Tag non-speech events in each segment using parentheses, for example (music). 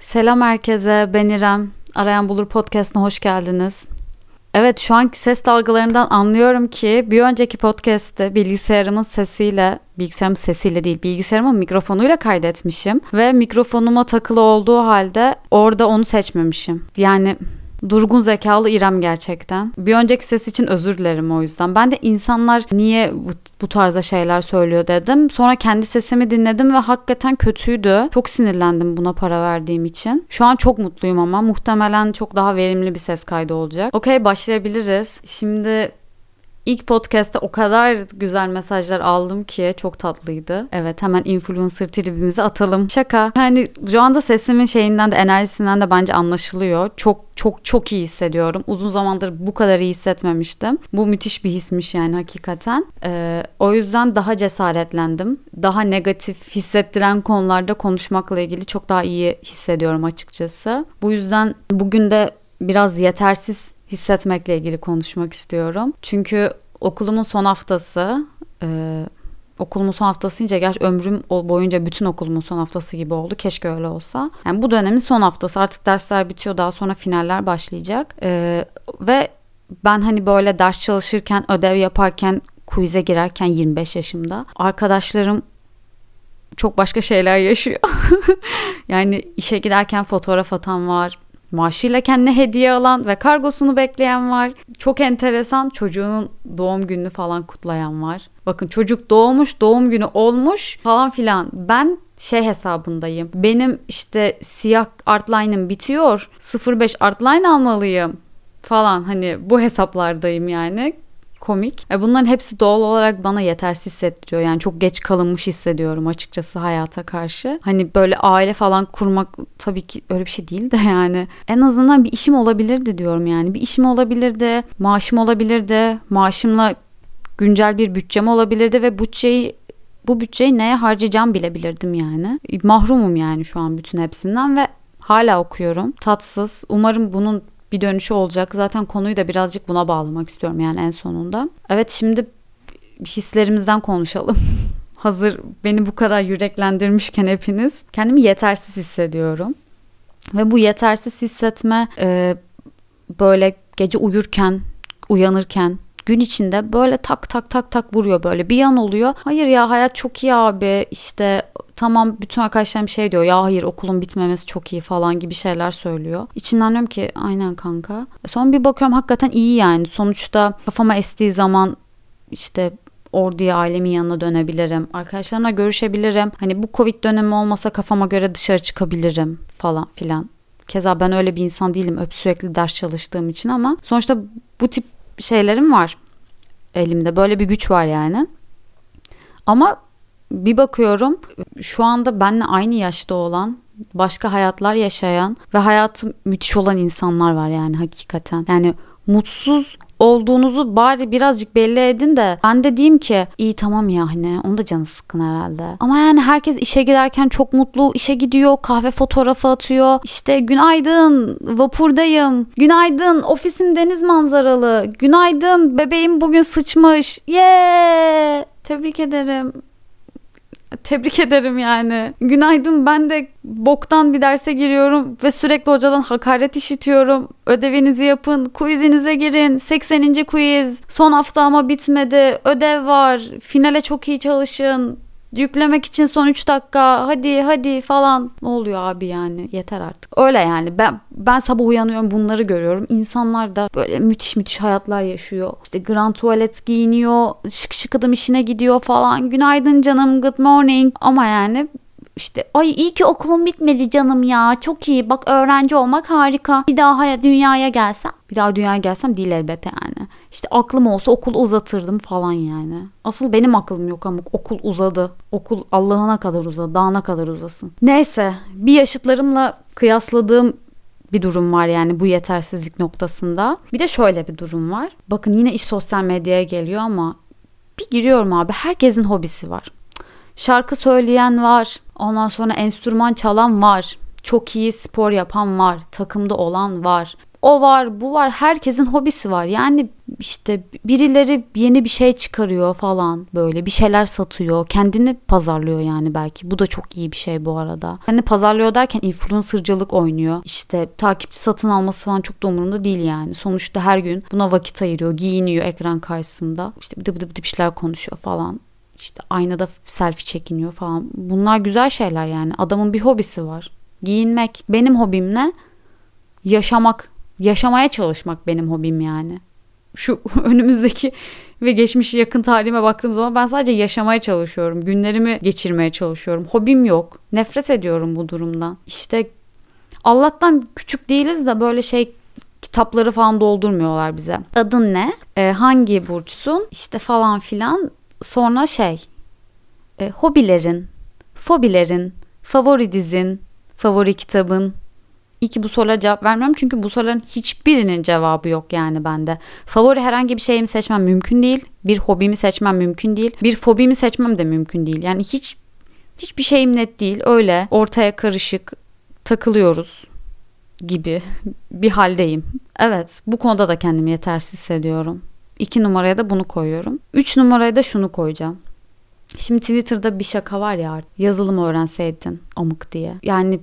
Selam herkese, ben İrem. Arayan Bulur Podcast'ına hoş geldiniz. Evet, şu anki ses dalgalarından anlıyorum ki bir önceki podcast'te bilgisayarımın sesiyle, bilgisayarımın sesiyle değil, bilgisayarımın mikrofonuyla kaydetmişim. Ve mikrofonuma takılı olduğu halde orada onu seçmemişim. Yani Durgun zekalı İrem gerçekten. Bir önceki ses için özür dilerim o yüzden. Ben de insanlar niye bu, tarzda şeyler söylüyor dedim. Sonra kendi sesimi dinledim ve hakikaten kötüydü. Çok sinirlendim buna para verdiğim için. Şu an çok mutluyum ama muhtemelen çok daha verimli bir ses kaydı olacak. Okey başlayabiliriz. Şimdi İlk podcast'te o kadar güzel mesajlar aldım ki çok tatlıydı. Evet hemen influencer tribimizi atalım. Şaka. Yani şu anda sesimin şeyinden de enerjisinden de bence anlaşılıyor. Çok çok çok iyi hissediyorum. Uzun zamandır bu kadar iyi hissetmemiştim. Bu müthiş bir hismiş yani hakikaten. Ee, o yüzden daha cesaretlendim. Daha negatif hissettiren konularda konuşmakla ilgili çok daha iyi hissediyorum açıkçası. Bu yüzden bugün de biraz yetersiz hissetmekle ilgili konuşmak istiyorum. Çünkü okulumun son haftası e, okulumun son haftası ince gerçi ömrüm boyunca bütün okulumun son haftası gibi oldu. Keşke öyle olsa. Yani bu dönemin son haftası artık dersler bitiyor daha sonra finaller başlayacak. E, ve ben hani böyle ders çalışırken ödev yaparken quiz'e girerken 25 yaşımda arkadaşlarım çok başka şeyler yaşıyor. (laughs) yani işe giderken fotoğraf atan var maaşıyla kendine hediye alan ve kargosunu bekleyen var. Çok enteresan çocuğunun doğum gününü falan kutlayan var. Bakın çocuk doğmuş, doğum günü olmuş falan filan. Ben şey hesabındayım. Benim işte siyah artline'ım bitiyor. 05 artline almalıyım falan hani bu hesaplardayım yani komik. E bunların hepsi doğal olarak bana yetersiz hissettiriyor. Yani çok geç kalınmış hissediyorum açıkçası hayata karşı. Hani böyle aile falan kurmak tabii ki öyle bir şey değil de (laughs) yani. En azından bir işim olabilirdi diyorum yani. Bir işim olabilirdi, maaşım olabilirdi. Maaşımla güncel bir bütçem olabilirdi ve bütçeyi bu bütçeyi neye harcayacağım bilebilirdim yani. Mahrumum yani şu an bütün hepsinden ve hala okuyorum. Tatsız. Umarım bunun bir dönüşü olacak. Zaten konuyu da birazcık buna bağlamak istiyorum yani en sonunda. Evet şimdi hislerimizden konuşalım. (laughs) Hazır beni bu kadar yüreklendirmişken hepiniz. Kendimi yetersiz hissediyorum. Ve bu yetersiz hissetme e, böyle gece uyurken, uyanırken gün içinde böyle tak tak tak tak vuruyor böyle bir yan oluyor. Hayır ya hayat çok iyi abi işte tamam bütün arkadaşlarım şey diyor ya hayır okulun bitmemesi çok iyi falan gibi şeyler söylüyor. İçimden diyorum ki aynen kanka. Son bir bakıyorum hakikaten iyi yani. Sonuçta kafama estiği zaman işte orduya ailemin yanına dönebilirim. Arkadaşlarımla görüşebilirim. Hani bu Covid dönemi olmasa kafama göre dışarı çıkabilirim falan filan. Keza ben öyle bir insan değilim. Öp sürekli ders çalıştığım için ama sonuçta bu tip şeylerim var elimde. Böyle bir güç var yani. Ama bir bakıyorum şu anda benle aynı yaşta olan başka hayatlar yaşayan ve hayatı müthiş olan insanlar var yani hakikaten. Yani mutsuz olduğunuzu bari birazcık belli edin de ben de diyeyim ki iyi tamam ya hani onun da canı sıkkın herhalde. Ama yani herkes işe giderken çok mutlu işe gidiyor kahve fotoğrafı atıyor. İşte günaydın vapurdayım. Günaydın ofisin deniz manzaralı. Günaydın bebeğim bugün sıçmış. Yeah! Tebrik ederim. Tebrik ederim yani. Günaydın ben de boktan bir derse giriyorum ve sürekli hocadan hakaret işitiyorum. Ödevinizi yapın, quizinize girin. 80. quiz. Son hafta ama bitmedi. Ödev var. Finale çok iyi çalışın Yüklemek için son 3 dakika hadi hadi falan. Ne oluyor abi yani yeter artık. Öyle yani ben ben sabah uyanıyorum bunları görüyorum. İnsanlar da böyle müthiş müthiş hayatlar yaşıyor. İşte grand tuvalet giyiniyor. Şık şık adım işine gidiyor falan. Günaydın canım good morning. Ama yani işte ay iyi ki okulum bitmedi canım ya çok iyi. Bak öğrenci olmak harika. Bir daha dünyaya gelsem. Bir daha dünyaya gelsem değil elbette yani. İşte aklım olsa okul uzatırdım falan yani. Asıl benim aklım yok ama okul uzadı. Okul Allah'ına kadar uzadı dağına kadar uzasın. Neyse bir yaşıtlarımla kıyasladığım bir durum var yani bu yetersizlik noktasında. Bir de şöyle bir durum var. Bakın yine iş sosyal medyaya geliyor ama bir giriyorum abi herkesin hobisi var. Şarkı söyleyen var. Ondan sonra enstrüman çalan var. Çok iyi spor yapan var. Takımda olan var. O var, bu var. Herkesin hobisi var. Yani işte birileri yeni bir şey çıkarıyor falan böyle bir şeyler satıyor. Kendini pazarlıyor yani belki. Bu da çok iyi bir şey bu arada. Hani pazarlıyor derken influencercılık oynuyor. İşte takipçi satın alması falan çok da umurumda değil yani. Sonuçta her gün buna vakit ayırıyor. Giyiniyor ekran karşısında. İşte bıdı bıdı bıdı bir şeyler konuşuyor falan işte aynada selfie çekiniyor falan. Bunlar güzel şeyler yani. Adamın bir hobisi var. Giyinmek. Benim hobim ne? Yaşamak. Yaşamaya çalışmak benim hobim yani. Şu (laughs) önümüzdeki ve geçmiş yakın tarihime baktığım zaman ben sadece yaşamaya çalışıyorum. Günlerimi geçirmeye çalışıyorum. Hobim yok. Nefret ediyorum bu durumdan. İşte Allah'tan küçük değiliz de böyle şey kitapları falan doldurmuyorlar bize. Adın ne? Ee, hangi burçsun? İşte falan filan. Sonra şey. E, hobilerin, fobilerin, favori dizin, favori kitabın. İyi ki bu sorulara cevap vermiyorum çünkü bu soruların hiçbirinin cevabı yok yani bende. Favori herhangi bir şeyimi seçmem mümkün değil. Bir hobimi seçmem mümkün değil. Bir fobimi seçmem de mümkün değil. Yani hiç hiçbir şeyim net değil. Öyle ortaya karışık takılıyoruz gibi bir haldeyim. Evet bu konuda da kendimi yetersiz hissediyorum. İki numaraya da bunu koyuyorum. Üç numaraya da şunu koyacağım. Şimdi Twitter'da bir şaka var ya yazılım öğrenseydin amık diye. Yani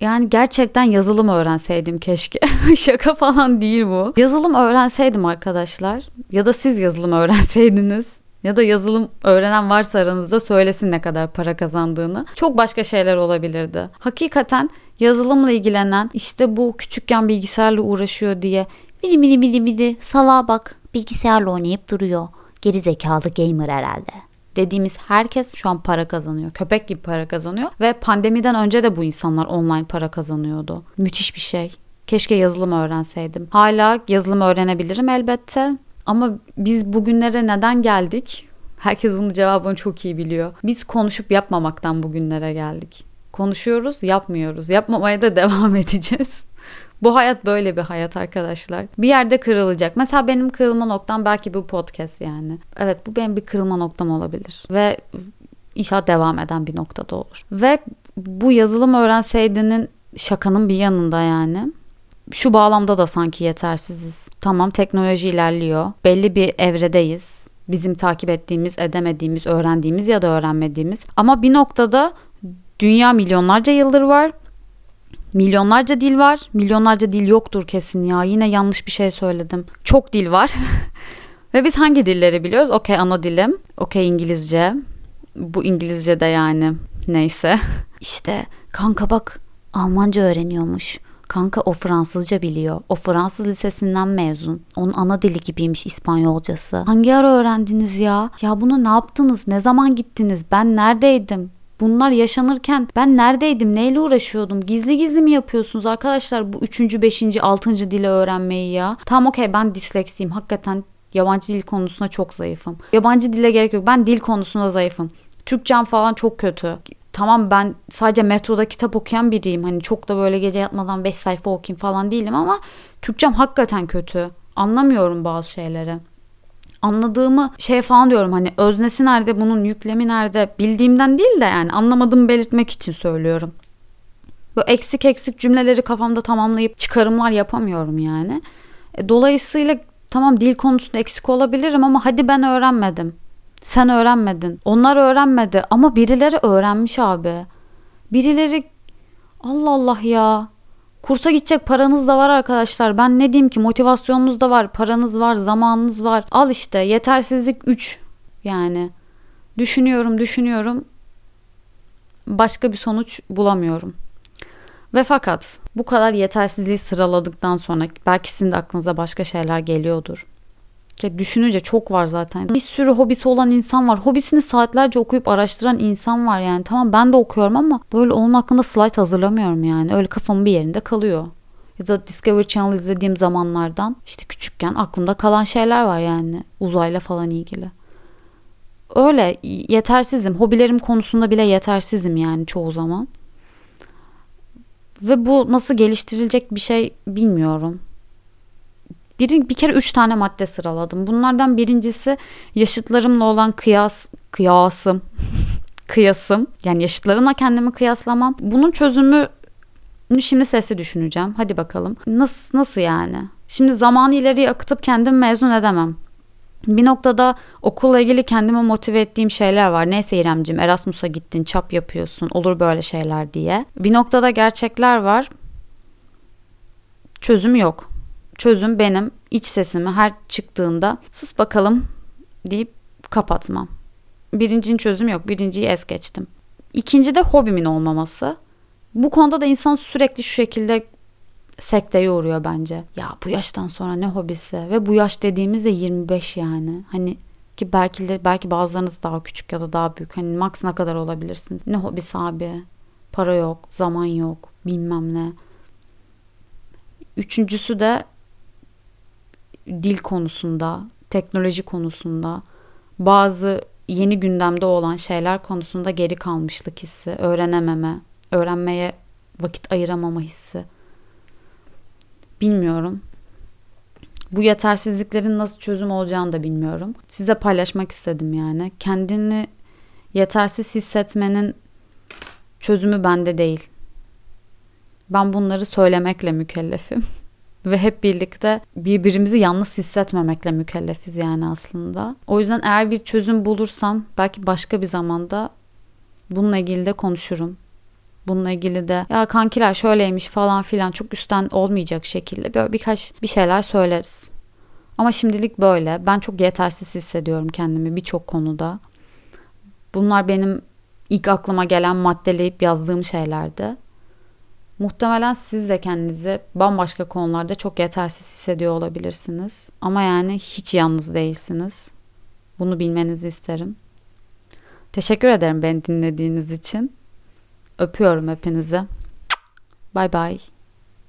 yani gerçekten yazılım öğrenseydim keşke. (laughs) Şaka falan değil bu. Yazılım öğrenseydim arkadaşlar ya da siz yazılım öğrenseydiniz ya da yazılım öğrenen varsa aranızda söylesin ne kadar para kazandığını. Çok başka şeyler olabilirdi. Hakikaten yazılımla ilgilenen işte bu küçükken bilgisayarla uğraşıyor diye mini mini mini mini salağa bak bilgisayarla oynayıp duruyor. Geri zekalı gamer herhalde dediğimiz herkes şu an para kazanıyor. Köpek gibi para kazanıyor ve pandemiden önce de bu insanlar online para kazanıyordu. Müthiş bir şey. Keşke yazılım öğrenseydim. Hala yazılım öğrenebilirim elbette. Ama biz bugünlere neden geldik? Herkes bunun cevabını çok iyi biliyor. Biz konuşup yapmamaktan bugünlere geldik. Konuşuyoruz, yapmıyoruz. Yapmamaya da (laughs) devam edeceğiz. Bu hayat böyle bir hayat arkadaşlar. Bir yerde kırılacak. Mesela benim kırılma noktam belki bu podcast yani. Evet bu benim bir kırılma noktam olabilir. Ve inşallah devam eden bir noktada olur. Ve bu yazılım öğrenseydinin şakanın bir yanında yani. Şu bağlamda da sanki yetersiziz. Tamam teknoloji ilerliyor. Belli bir evredeyiz. Bizim takip ettiğimiz, edemediğimiz, öğrendiğimiz ya da öğrenmediğimiz. Ama bir noktada dünya milyonlarca yıldır var Milyonlarca dil var. Milyonlarca dil yoktur kesin ya. Yine yanlış bir şey söyledim. Çok dil var. (laughs) Ve biz hangi dilleri biliyoruz? Okey ana dilim. Okey İngilizce. Bu İngilizce de yani neyse. (laughs) İşte kanka bak Almanca öğreniyormuş. Kanka o Fransızca biliyor. O Fransız lisesinden mezun. Onun ana dili gibiymiş İspanyolcası. Hangi ara öğrendiniz ya? Ya bunu ne yaptınız? Ne zaman gittiniz? Ben neredeydim? Bunlar yaşanırken ben neredeydim, neyle uğraşıyordum? Gizli gizli mi yapıyorsunuz arkadaşlar bu üçüncü, beşinci, altıncı dili öğrenmeyi ya? Tamam okey ben disleksiyim. Hakikaten yabancı dil konusunda çok zayıfım. Yabancı dile gerek yok. Ben dil konusunda zayıfım. Türkçem falan çok kötü. Tamam ben sadece metroda kitap okuyan biriyim. Hani çok da böyle gece yatmadan 5 sayfa okuyayım falan değilim ama Türkçem hakikaten kötü. Anlamıyorum bazı şeyleri anladığımı şey falan diyorum hani öznesi nerede bunun yüklemi nerede bildiğimden değil de yani anlamadığımı belirtmek için söylüyorum. Böyle eksik eksik cümleleri kafamda tamamlayıp çıkarımlar yapamıyorum yani. E, dolayısıyla tamam dil konusunda eksik olabilirim ama hadi ben öğrenmedim. Sen öğrenmedin. Onlar öğrenmedi ama birileri öğrenmiş abi. Birileri Allah Allah ya. Kursa gidecek paranız da var arkadaşlar. Ben ne diyeyim ki motivasyonunuz da var, paranız var, zamanınız var. Al işte yetersizlik 3 yani. Düşünüyorum, düşünüyorum. Başka bir sonuç bulamıyorum. Ve fakat bu kadar yetersizliği sıraladıktan sonra belki sizin de aklınıza başka şeyler geliyordur. Ki düşününce çok var zaten. Bir sürü hobisi olan insan var. Hobisini saatlerce okuyup araştıran insan var yani. Tamam ben de okuyorum ama böyle onun hakkında slide hazırlamıyorum yani. Öyle kafamın bir yerinde kalıyor. Ya da Discovery Channel izlediğim zamanlardan işte küçükken aklımda kalan şeyler var yani. Uzayla falan ilgili. Öyle yetersizim. Hobilerim konusunda bile yetersizim yani çoğu zaman. Ve bu nasıl geliştirilecek bir şey bilmiyorum. Bir, bir kere üç tane madde sıraladım. Bunlardan birincisi yaşıtlarımla olan kıyas, kıyasım. (laughs) kıyasım. Yani yaşıtlarımla kendimi kıyaslamam. Bunun çözümü Şimdi sesi düşüneceğim. Hadi bakalım. Nasıl nasıl yani? Şimdi zamanı ileriye akıtıp kendimi mezun edemem. Bir noktada okulla ilgili kendime motive ettiğim şeyler var. Neyse İremcim Erasmus'a gittin, çap yapıyorsun, olur böyle şeyler diye. Bir noktada gerçekler var. Çözüm yok. Çözüm benim iç sesimi her çıktığında sus bakalım deyip kapatmam. Birincinin çözümü yok. Birinciyi es geçtim. İkinci de hobimin olmaması. Bu konuda da insan sürekli şu şekilde sekteye uğruyor bence. Ya bu yaştan sonra ne hobisi ve bu yaş dediğimiz de 25 yani. Hani ki belki de belki bazılarınız daha küçük ya da daha büyük. Hani max ne kadar olabilirsiniz? Ne hobisi abi? Para yok, zaman yok, bilmem ne. Üçüncüsü de dil konusunda, teknoloji konusunda, bazı yeni gündemde olan şeyler konusunda geri kalmışlık hissi, öğrenememe, öğrenmeye vakit ayıramama hissi. Bilmiyorum. Bu yetersizliklerin nasıl çözüm olacağını da bilmiyorum. Size paylaşmak istedim yani. Kendini yetersiz hissetmenin çözümü bende değil. Ben bunları söylemekle mükellefim. (laughs) Ve hep birlikte birbirimizi yalnız hissetmemekle mükellefiz yani aslında. O yüzden eğer bir çözüm bulursam belki başka bir zamanda bununla ilgili de konuşurum. Bununla ilgili de ya kankiler şöyleymiş falan filan çok üstten olmayacak şekilde böyle birkaç bir şeyler söyleriz. Ama şimdilik böyle. Ben çok yetersiz hissediyorum kendimi birçok konuda. Bunlar benim ilk aklıma gelen maddeleyip yazdığım şeylerdi. Muhtemelen siz de kendinizi bambaşka konularda çok yetersiz hissediyor olabilirsiniz. Ama yani hiç yalnız değilsiniz. Bunu bilmenizi isterim. Teşekkür ederim beni dinlediğiniz için. Öpüyorum hepinizi. Bay bay.